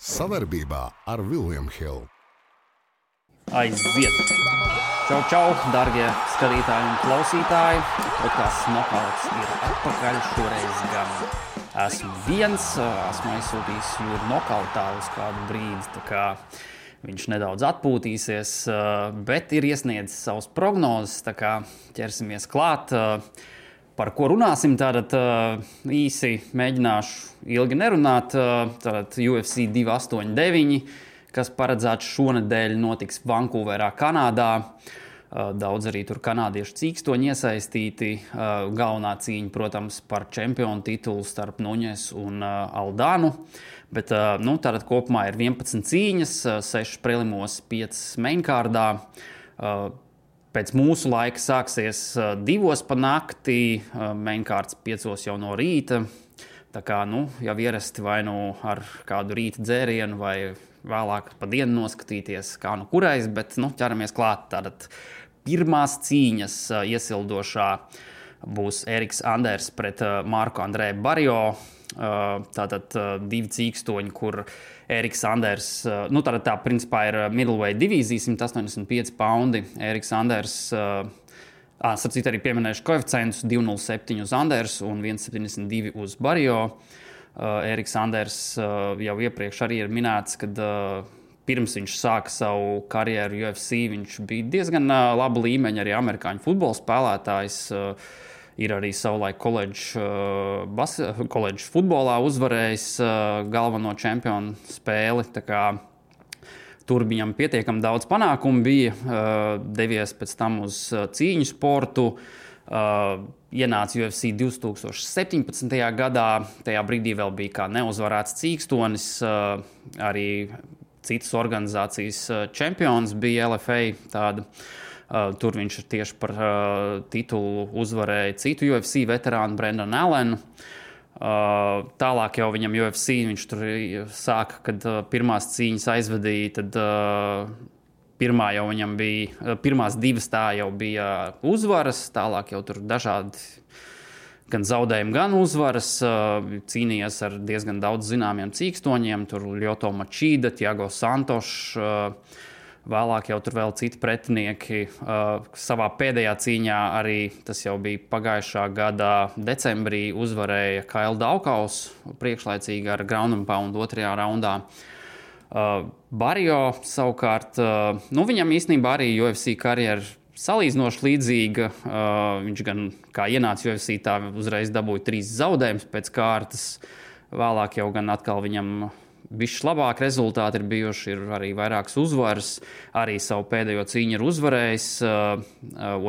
Savarbībā ar Vilniņu Hildu. Aiziet! Čau, čau, darbie skatītāji un klausītāji! Podkāsts Nokauts ir atpakaļ. Šoreiz gan esmu viens, esmu aizsūtījis jūru nokautā uz kādu brīdi. Viņš nedaudz atpūtīsies, bet ir iesniedzis savus prognozes. Tā kā ķersimies klāt. Par ko runāsim? Tātad īsi mēģināšu ilgi nerunāt. Tātad UFC 289, kas paredzēts šonadēļ, notiks Vankūverā, Kanādā. Daudz arī tur kanādiešu cīkstoņi iesaistīti. Galvenā cīņa, protams, par čempionu titulu starp Nuņes un Aldānu. Bet nu, tātad kopumā ir 11 cīņas, 6 prelimos, 5 mainkārdā. Pēc mūsu laika sāksies divos pa nakti, mainkārts piecos jau no rīta. Tā kā nu, jau ierasti vai nu ar kādu rīta dzērienu, vai vēlāk pa dienu noskatīties, kā nu kurais, bet nu, ķeramies klāt. Tātad pirmās cīņas iesildošā būs Eriks Anders pret Marku Andrēju Barjo. Tātad divi cīkstoņi, kur Eriks Anders, nu tā, tā principā ir middleweight divīzija, 185 poundi. Eriks Anders, starp citu arī pieminējuši koeficientus 207 uz Anders un 172 uz Barjo. Eriks Anders jau iepriekš arī ir minēts, kad pirms viņš sāka savu karjeru UFC, viņš bija diezgan laba līmeņa arī amerikāņu futbola spēlētājs. Ir arī savulaik koledžas futbolā uzvarējis galveno čempionu spēli. Tur viņam pietiekami daudz panākumu bija. Devies pēc tam uz cīņu sportu. Ienāca UFC 2017. gadā. Tajā brīdī vēl bija kā neuzvarēts cīkstonis. Arī citas organizācijas čempions bija LFA. Tāda. Uh, tur viņš tieši par uh, titulu uzvarēja citu UFC veterānu Brendanu Allenu. Uh, tālāk jau viņam UFC viņš tur sāka, kad uh, pirmās cīņas aizvadīja. Tad, uh, pirmā jau viņam bija, pirmās divas tā jau bija uzvaras, tālāk jau tur dažādi gan zaudējumi, gan uzvaras. Cīnījās ar diezgan daudz zināmiem cīkstoņiem, tur Ljoto Mačīda, Tiago Santošs. Vēlāk jau tur vēl citi pretinieki. Savā pēdējā cīņā arī tas jau bija pagājušā gada decembrī uzvarēja Kaila Daukaus priekšlaicīgi ar ground and pound otrajā raundā. Barjo savukārt, nu viņam īstenībā arī UFC karjeras salīdzinoši līdzīga. Uh, viņš gan kā ienāca UFC, tā uzreiz dabūja trīs zaudējumus pēc kārtas. Vēlāk jau gan atkal viņam Bišķi labāk rezultāti ir bijuši, ir arī vairākas uzvaras. Arī savu pēdējo cīņu ir uzvarējis uh,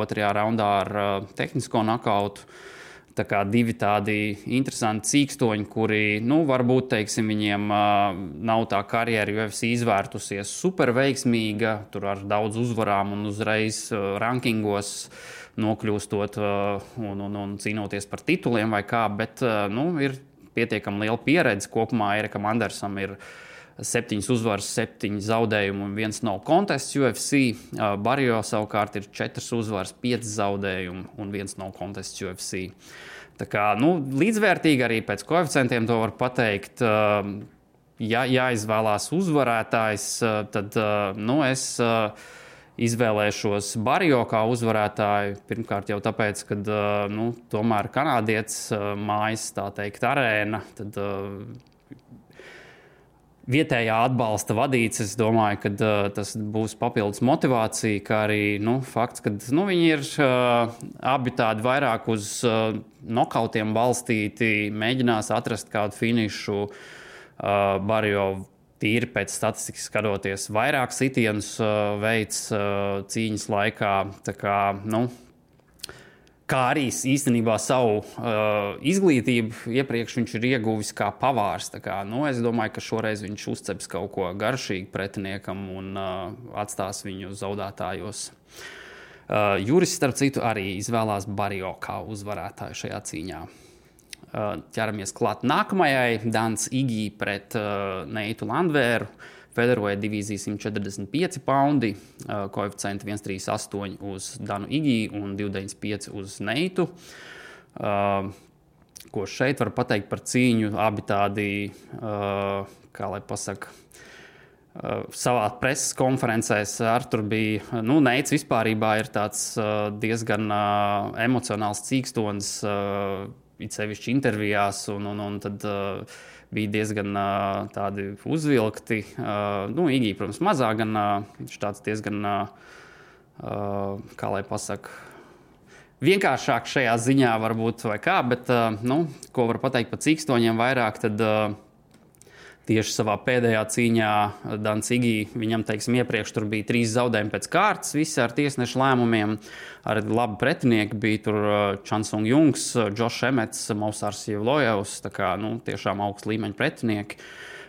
otrajā raundā ar uh, tehnisko nakautu. Tā kā divi tādi interesanti cīkstoņi, kuri, nu, varbūt, teiksim, viņiem uh, nav tā karjera UFC izvērtusies super veiksmīga, tur ar daudz uzvarām un uzreiz uh, rankingos nokļūstot uh, un, un, un cīnoties par tituliem vai kā, bet, uh, nu, ir pietiekami liela pieredze. Kopumā Erikam Andersam ir septiņas uzvaras, septiņi zaudējumi un viens nav kontests UFC. Barjo savukārt ir četras uzvaras, pieci zaudējumi un viens nav kontests UFC. Tā kā nu, līdzvērtīgi arī pēc koeficientiem to var pateikt. Ja jāizvēlās uzvarētājs, tad nu, es izvēlēšos Barrio kā uzvarētāju. Pirmkārt, jau tāpēc, ka nu, tomēr kanādietis mājas, tā teikt, arēna. Tad, Vietējā atbalsta vadīts, es domāju, ka uh, tas būs papildus motivācija, kā arī nu, fakts, ka nu, viņi ir uh, abi tādi vairāk uz uh, nokautiem balstīti, mēģinās atrast kādu finišu. Uh, Barjo tīri pēc statistikas skatoties, vairāk sitienus uh, veids uh, cīņas laikā. Kā, nu, kā arī īstenībā savu uh, izglītību iepriekš viņš ir ieguvis kā pavārs. Kā, nu, es domāju, ka šoreiz viņš uzceps kaut ko garšīgu pretiniekam un uh, atstās viņu zaudētājos. Uh, Juris, starp citu, arī izvēlās Barrio kā uzvarētāju šajā cīņā. Ķeramies klāt nākamajai. Dans Igī pret uh, Neitu Landvēru. Federoja divīzija 145 poundi, uh, koeficienti 138 uz Danu Igī un 295 uz Neitu. Ko šeit var pateikt par cīņu? Abi tādi kā lai pasakā, savā preses konferencēs ar tur bija, nu, Neicis vispār ir tāds diezgan emocionāls cīkstons, it sevišķi intervijās, un, un, un tad uh, bija diezgan uh, tādi uzvilkti. Uh, nu, Igī, protams, mazāk, gan uh, viņš tāds diezgan, uh, kā lai pasakā, vienkāršāk šajā ziņā, varbūt, vai kā, bet, uh, nu, ko var pateikt par cīkstoņiem vairāk, tad uh, tieši savā pēdējā cīņā Dancigī, viņam, teiksim, iepriekš bija trīs zaudējumi pēc kārtas, visi ar tiesnešu lēmumiem, ar labu pretinieku bija tur Chansung Jungs, Džošs Emets, Mausārs Jevlojevs, tā kā, nu, tiešām augsts līmeņa pretinieki.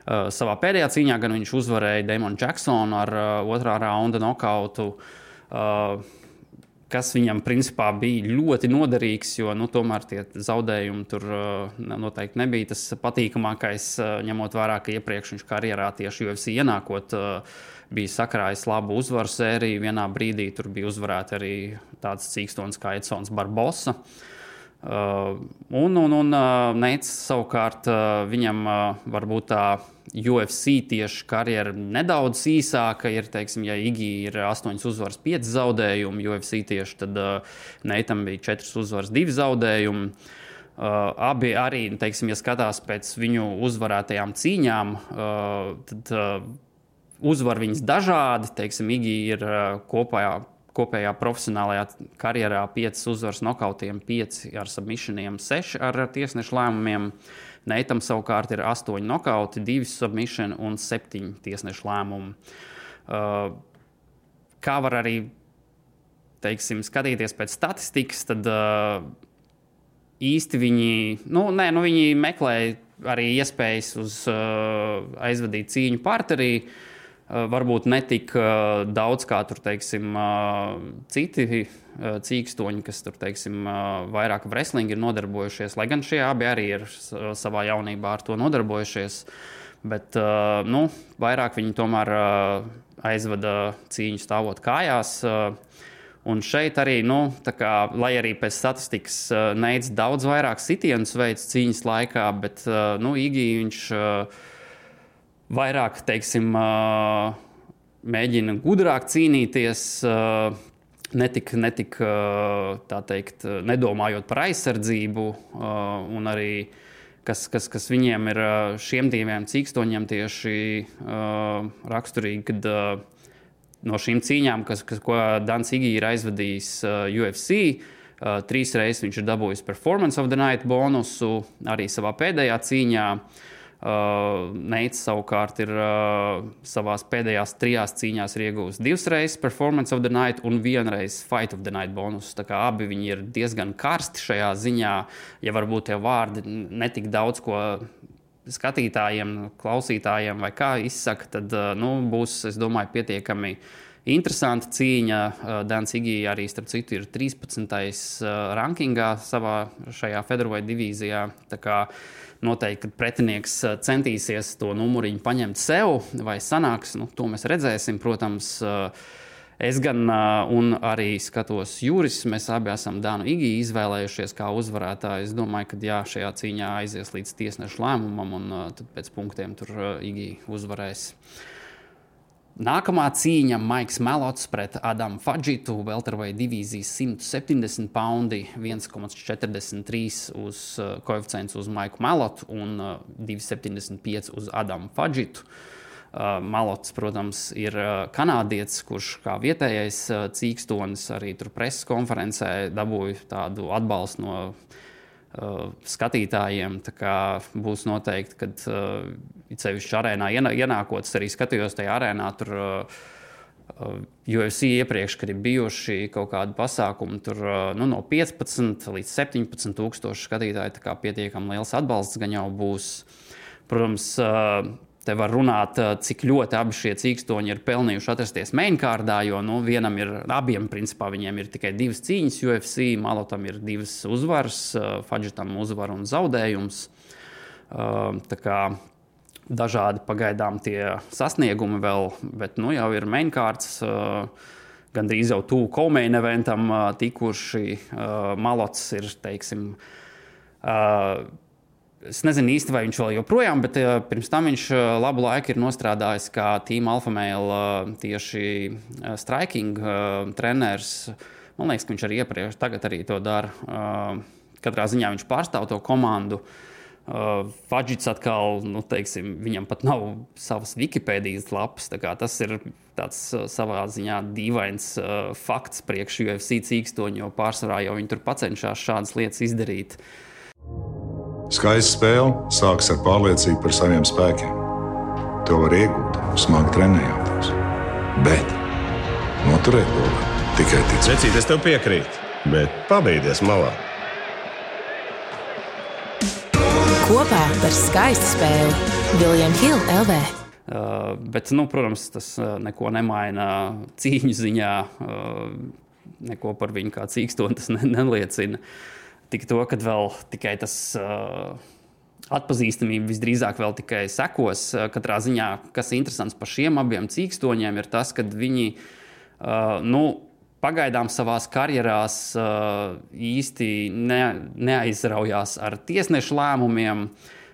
Uh, savā pēdējā cīņā gan viņš uzvarēja Damonu Jacksonu ar uh, otrā raunda nokautu. Uh, kas viņam principā bija ļoti noderīgs, jo nu, tomēr tie zaudējumi tur uh, noteikti nebija tas patīkamākais, uh, ņemot vērā, ka iepriekš viņš karjerā tieši UFC ienākot. Uh, bija sakrājis labu uzvaru sēriju. Vienā brīdī tur bija uzvarēta arī tāds cīkstons kā Edsons Barbosa. Uh, un un, un uh, Neits savukārt uh, viņam uh, varbūt tā UFC tieši karjera nedaudz īsāka. Ir, teiksim, ja Igija ir 8 uzvaras, 5 zaudējumi, UFC tieši tad uh, Neitam bija 4 uzvaras, 2 zaudējumi. Uh, abi arī, teiksim, ja skatās pēc viņu uzvarētajām cīņām, uh, tad uh, uzvar viņas dažādi. Teiksim, Igija ir uh, kopā kopējā profesionālajā karjerā 5 uzvaras nokautiem, 5 ar submissioniem, 6 ar tiesnešu lēmumiem. Uh, Neitam savukārt ir astoņi nokauti, divi submission un septiņi tiesnešu lēmumi. Uh, kā var arī teiksim, skatīties pēc statistikas, tad uh, īsti viņi, nu, nē, nu, viņi meklē arī iespējas uz uh, aizvadīt cīņu parterī. Uh, varbūt ne tik eh, daudz kā tur, teiksim, eh, citi cīkstoņi, kas tur, teiksim, vairāk wrestling ir nodarbojušies, lai gan šie abi arī ir savā jaunībā ar to nodarbojušies. Bet nu, vairāk viņi tomēr aizvada cīņu stāvot kājās. Un šeit arī, nu, kā, lai arī pēc statistikas neic daudz vairāk sitienus veids cīņas laikā, bet nu, Igī viņš vairāk, teiksim, mēģina gudrāk cīnīties. Netik, netik tā teikt, nedomājot par aizsardzību, un arī kas, kas, kas viņiem ir šiem diviem cīkstoņiem tieši raksturīgi, kad no šīm cīņām, kas, kas, ko Dans Igi ir aizvadījis UFC, trīs reizes viņš ir dabūjis Performance of the Night bonusu arī savā pēdējā cīņā. Uh, Uh, Neits savukārt ir savā pēdējās trijās cīņās iegūmis divas reizes Performance of the Night un vienreiz Fight of the Night bonus. Tā kā abi viņi ir diezgan karsti šajā ziņā, ja varbūt tie vārdi netik daudz ko skatītājiem, klausītājiem vai kā izsaka, tad nu, būs, es domāju, pietiekami. Interesanta cīņa. Dans Igija arī, starp citu, ir 13. Uh, rankingā savā šajā federālajā divīzijā. Tā kā Noteikti, kad pretinieks eh, centīsies to numuriņu paņemt sev, vai sanāks, nu, to mēs redzēsim. Protams, eh, es gan eh, un arī skatos Juris, mēs abi esam Dānu Igiju izvēlējušies kā uzvarētāju. Es domāju, ka jā, šajā cīņā aizies līdz tiesnešu lēmumam, un tad pēc punktiem tur Igija uzvarēs. Nākamā cīņa Maiks Melots pret Adamu Fadžitu, Welterweight divīzijas 170 poundi, 1,43 uz uh, koeficients uz Maiku Melotu un uh, 2,75 uz Adamu Fadžitu. Uh, Malots, protams, ir uh, kanādietis, kurš kā vietējais uh, cīkstonis arī tur preses konferencē dabūja tādu atbalstu no skatītājiem. Būs noteikti, kad ceļš arēnā ienākot, arī skatījos tajā arēnā. Tur, uh, UFC iepriekš, kad ir bijuši kaut kādi pasākumi, tur nu, no 15 līdz 17 tūkstoši skatītāji, tā kā pietiekami liels atbalsts gan jau būs. Protams, Te var runāt, cik ļoti abi šie cīkstoņi ir pelnījuši atrasties mainkārdā, jo nu, vienam ir, abiem principā viņiem ir tikai divas cīņas UFC, Malotam ir divas uzvaras, Fadžitam uzvara un zaudējums. Tā kā dažādi pagaidām tie sasniegumi vēl, bet nu, jau ir mainkārds. Gandrīz jau tuvu komēna eventam tikuši. Malots ir, teiksim, Es nezinu īsti, vai viņš vēl joprojām, bet uh, pirms tam viņš uh, labu laiku ir nostrādājis kā Team Alpha Mail uh, tieši uh, striking uh, treneris. Man liekas, ka viņš arī iepriekš, arī to dara. Uh, katrā ziņā viņš pārstāv to komandu. Uh, Fadžits atkal, nu, teiksim, viņam pat nav savas Wikipēdijas lapas. Tas ir tāds uh, savā ziņā dīvains uh, fakts priekš UFC cīkstoņu, jo pārsvarā jau viņi tur cenšas šādas lietas izdarīt. Uh, Skaista spēle sākas ar pārliecību par saviem spēkiem. To var iegūt, smagi trenējoties. Bet noturēt to var tikai ticēt. Vecīt, es tev piekrītu, bet pabeigties malā. Kopā par skaistu spēli Viljams Hilde LV. Uh, bet, nu, protams, tas uh, neko nemaina cīņu ziņā. Uh, neko par viņu kā cīkstoni tas ne, neliecina. Uh, Tik to, ka vēl tikai tas uh, atpazīstamība visdrīzāk vēl tikai sekos. Katrā ziņā, kas ir interesants par šiem abiem cīkstoņiem, ir tas, ka viņi uh, nu, pagaidām savā karjerā uh, īsti ne, neaizraujās ar tiesnešu lēmumiem.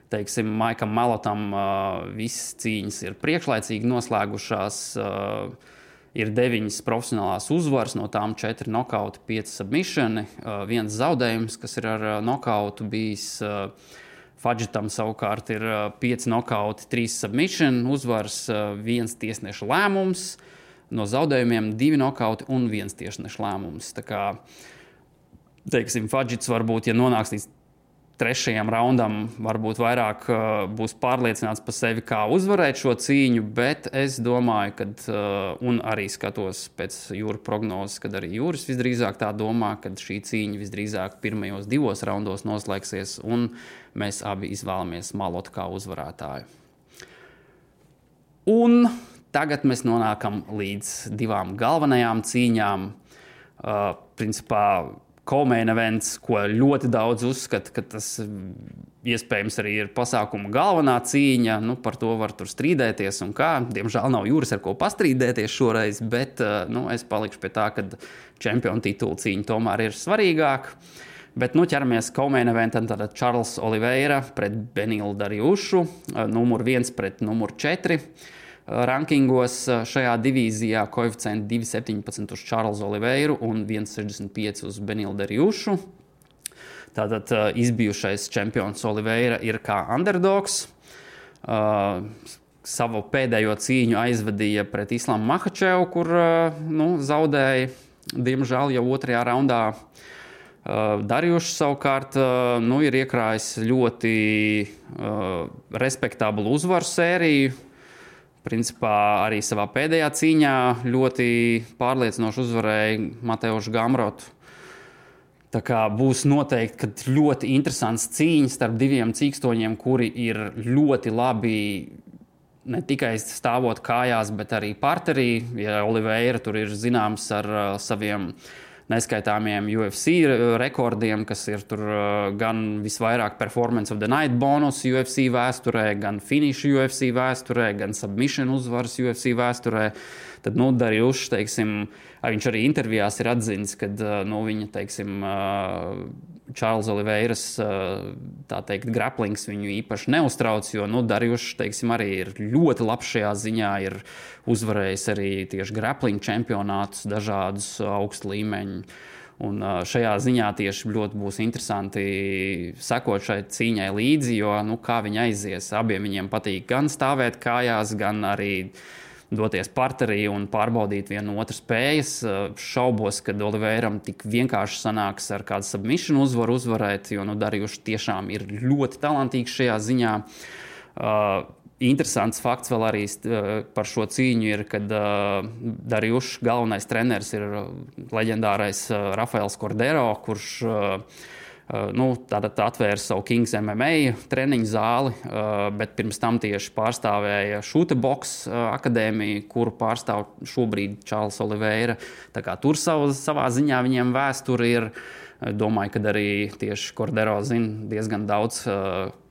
Teiksim, Maikam Malotam uh, visas cīņas ir priekšlaicīgi noslēgušās. Uh, ir deviņas profesionālās uzvaras, no tām četri nokauti, pieci submisioni, uh, viens zaudējums, kas ir ar uh, nokautu bijis. Uh, Fadžitam savukārt ir pieci nokauti, trīs submisioni, uzvaras, viens tiesneša lēmums, no zaudējumiem divi nokauti un viens tiesneša lēmums. Tā kā, teiksim, Fadžits varbūt, ja nonāks līdz trešajam raundam varbūt vairāk uh, būs pārliecināts par sevi, kā uzvarēt šo cīņu, bet es domāju, ka, uh, un arī skatos pēc jūras prognozes, kad arī jūras visdrīzāk tā domā, ka šī cīņa visdrīzāk pirmajos divos raundos noslēgsies, un mēs abi izvēlamies Malotu kā uzvarētāju. Un tagad mēs nonākam līdz divām galvenajām cīņām. Uh, principā Komēna events, ko ļoti daudz uzskata, ka tas iespējams arī ir pasākuma galvenā cīņa. Nu, par to var strīdēties. Diemžēl nav jūras ar ko pastrīdēties šoreiz, bet eh, nu, es palikšu pie tā, ka čempionu titula cīņa tomēr ir svarīgāka. Bet nu, ķeramies Komēna eventam. Tad Čārls Oliveira pret Benilu Darījušu, eh, numur viens pret numur četri rankingos šajā divīzijā koeficienti 2,17 uz Čārlzu Oliveiru un 1,65 uz Benilu Derjušu. Tātad izbijušais čempions Oliveira ir kā underdogs. Uh, savu pēdējo cīņu aizvadīja pret Islāmu Mahačevu, kur uh, nu, zaudēja, diemžēl, jau otrajā raundā. Uh, Darījuši savukārt nu, ir iekrājis ļoti respektablu uzvaru sēriju Principā arī savā pēdējā cīņā ļoti pārliecinoši uzvarēja Mateošu Gamrotu. Tā kā būs noteikti ļoti interesants cīņas starp diviem cīkstoņiem, kuri ir ļoti labi ne tikai stāvot kājās, bet arī parterī. Ja Oliveira tur ir zināms ar uh, saviem uh, neskaitāmiem UFC rekordiem, kas ir tur uh, gan visvairāk performance of the night bonus UFC vēsturē, gan finish UFC vēsturē, gan submission uzvaras UFC vēsturē. Tad, nu, Darījuši, teiksim, viņš arī intervijās ir atzīmis, ka uh, nu, viņa, teiksim, Čārls uh, Oliveiras teikt, graplings viņu īpaši neuztrauc, jo nu, teiksim, arī ir ļoti labs šajā ziņā. Ir uzvarējis arī tieši grappling čempionātus, dažādus augstu līmeņu. Un šajā ziņā tieši ļoti būs interesanti sekot šai cīņai līdzi, jo nu, kā viņi aizies. Abiem viņiem patīk gan stāvēt kājās, gan arī doties parterī un pārbaudīt vienu otru spējas. Šaubos, ka Oliveiram tik vienkārši sanāks ar kādu submission uzvaru uzvarēt, jo nu, Darījuši tiešām ir ļoti talantīgs šajā ziņā. Uh, Interesants fakts vēl arī par šo cīņu ir, kad uh, Darījušs galvenais treneris ir leģendārais uh, Rafaels Cordero, kurš nu, atvēra savu Kings MMA treniņu zāli, bet pirms tam tieši pārstāvēja Šūtebox akadēmiju, kuru pārstāv šobrīd Čārls Oliveira. Tur savu, savā ziņā viņiem vēsture ir. Domāju, ka arī tieši Cordero zina diezgan daudz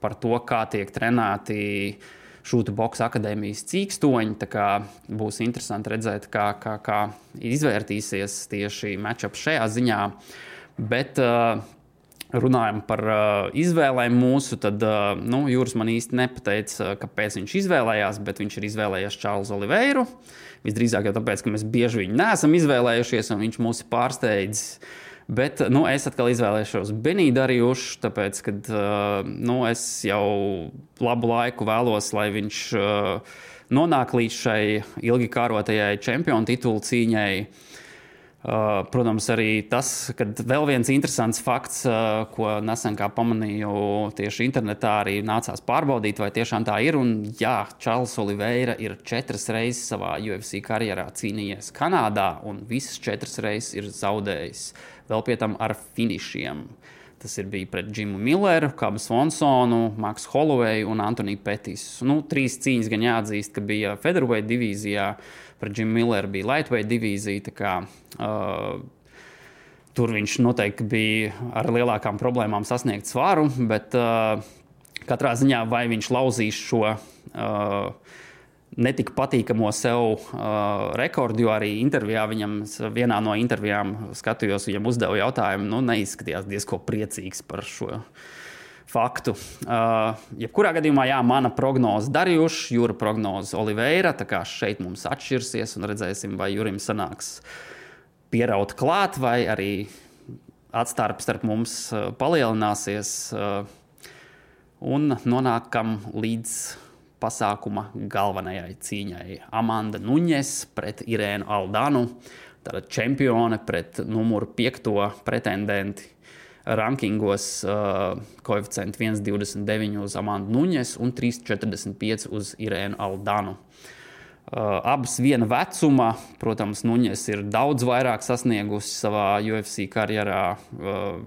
par to, kā tiek trenēti uh, šūta boxa akadēmijas cīkstoņi. Būs interesanti redzēt, kā, kā, kā izvērtīsies tieši matčup šajā ziņā. Bet uh, runājam par uh, izvēlēm mūsu, tad uh, nu, Jūras man īsti nepateica, kāpēc viņš izvēlējās, bet viņš ir izvēlējies Čārlzu Oliveiru. Visdrīzāk jau tāpēc, ka mēs bieži viņu neesam izvēlējušies, un viņš mūs pārsteidzis. Bet nu, es atkal izvēlēšos Benīdu Darījušu, tāpēc, ka uh, nu, es jau labu laiku vēlos, lai viņš uh, nonāk līdz šai ilgi kārotajai čempionu titulu cīņai. Uh, protams, arī tas, ka vēl viens interesants fakts, uh, ko nesen pamanīju tieši internetā, arī nācās pārbaudīt, vai tiešām tā ir. Un, jā, Čārlis Oliveira ir četras reizes savā UFC karjerā cīnījies Kanādā, un visas četras reizes ir zaudējis vēl pie tam ar finišiem. Tas ir bijis pret Jimu Milleru, Kabu Swansonu, Maksu Holoveju un Antoniju Petisu. Nu, trīs cīņas gan jāatzīst, ka bija Federweight divīzijā. Par Jimu Milleru bija Lightweight divīzija. Kā, uh, tur viņš noteikti bija ar lielākām problēmām sasniegt svaru, bet uh, katrā ziņā vai viņš lauzīs šo. Uh, netika patīkamo sev uh, rekordu, jo arī intervijā viņam, vienā no intervijām skatījos, viņam uzdeva jautājumu, nu, neizskatījās diezko priecīgs par šo faktu. Uh, jebkurā gadījumā, jā, mana prognoze Darījuša, Jūra prognoze Oliveira. Tā kā šeit mums atšķirsies un redzēsim, vai Jurim sanāks pieraut klāt, vai arī atstarpe starp mums uh, palielināsies. Uh, un nonākam līdz pasākuma galvenajai cīņai. Amanda Nuņes pret Irēnu Aldanu, tāda čempione pret numuru piekto pretendenti rankingos uh, koeficientu 1,29 uz Amandu Nuņes un 3,45 uz Irēnu Aldanu. Uh, abas viena vecuma, protams, Nuņes ir daudz vairāk sasniegusi savā UFC karjerā. Uh,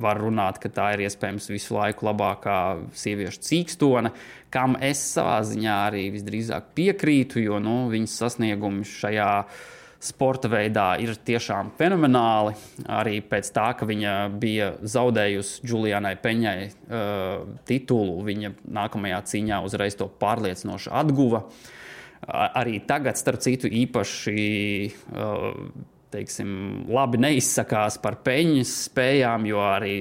var runāt, ka tā ir iespējams visu laiku labākā sieviešu cīkstone, kam es savā ziņā arī visdrīzāk piekrītu, jo nu, viņas sasniegumi šajā sporta veidā ir tiešām fenomenāli. Arī pēc tā, ka viņa bija zaudējusi Julianai Peņai uh, titulu, viņa nākamajā cīņā uzreiz to pārliecinoši atguva. Arī tagad, starp citu, īpaši uh, teiksim, labi neizsakās par peļņas spējām, jo arī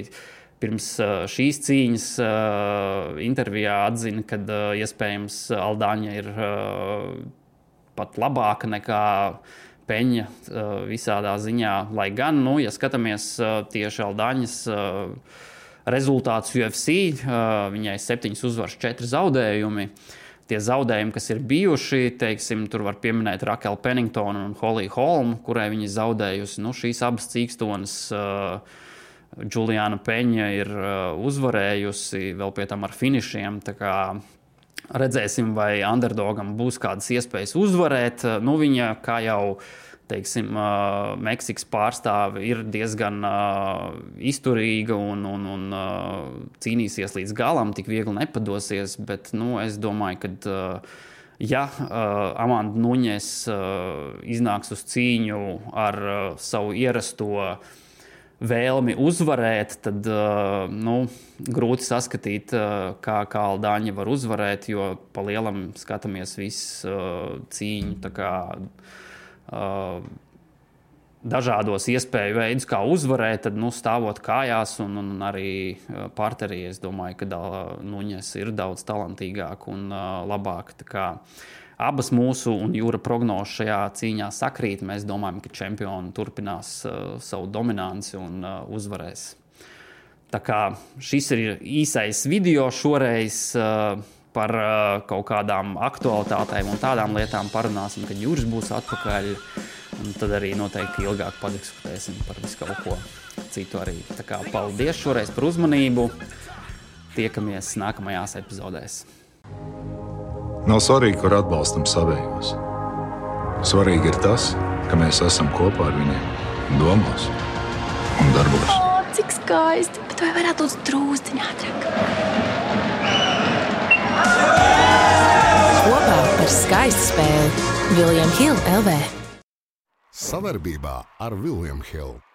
pirms uh, šīs cīņas uh, intervijā atzina, ka uh, iespējams Aldāņa ir pat labāka nekā peņa visādā ziņā. Lai gan, nu, ja skatāmies tieši Aldaņas rezultātus UFC, viņai septiņas uzvaras, četri zaudējumi. Tie zaudējumi, kas ir bijuši, teiksim, tur var pieminēt Rakelu Penningtonu un Holiju Holmu, kurai viņa zaudējusi. Nu, šīs abas cīkstonas uh, Juliana Peņa ir uh, uzvarējusi vēl pie tam ar finišiem. Redzēsim, vai underdogam būs kādas iespējas uzvarēt. Nu, viņa, kā jau teiksim, uh, Meksikas pārstāve, ir diezgan uh, izturīga un, un, un uh, cīnīsies līdz galam, tik viegli nepadosies. Bet nu, es domāju, ka. Uh, ja uh, Amanda Nuņes uh, iznāks uz cīņu ar uh, savu ierasto vēlmi uzvarēt, tad uh, nu, grūti saskatīt, uh, kā, kā Aldāņa var uzvarēt, jo pa lielam skatāmies visu uh, cīņu. Dažādos iespēju veidus, kā uzvarēt, tad nu, stāvot kājās un, un arī parterī. Es domāju, ka Nuņas ir daudz talantīgāk un labāk abas mūsu un jūra prognozes šajā cīņā sakrīt. Mēs domājam, ka čempioni turpinās uh, savu dominanci un uh, uzvarēs. Tā kā šis ir īsais video šoreiz. Uh, Par uh, kaut kādām aktualitātēm un tādām lietām parunāsim, kad jūras būs atpakaļ. Un tad arī noteikti ilgāk padiskutēsim par visu kaut ko citu arī. Tā kā paldies šoreiz par uzmanību. Tiekamies nākamajās epizodēs. Nav svarīgi, kur atbalstam savējos. Svarīgi ir tas, ka mēs esam kopā ar viņiem, domās un darbos. O, cik skaisti! Bet vai varētu būt drūzdiņā ātrāk? Kopā par skaistu spēli Viljams Hilde LV. Savarbībā ar Vilnius Hilu.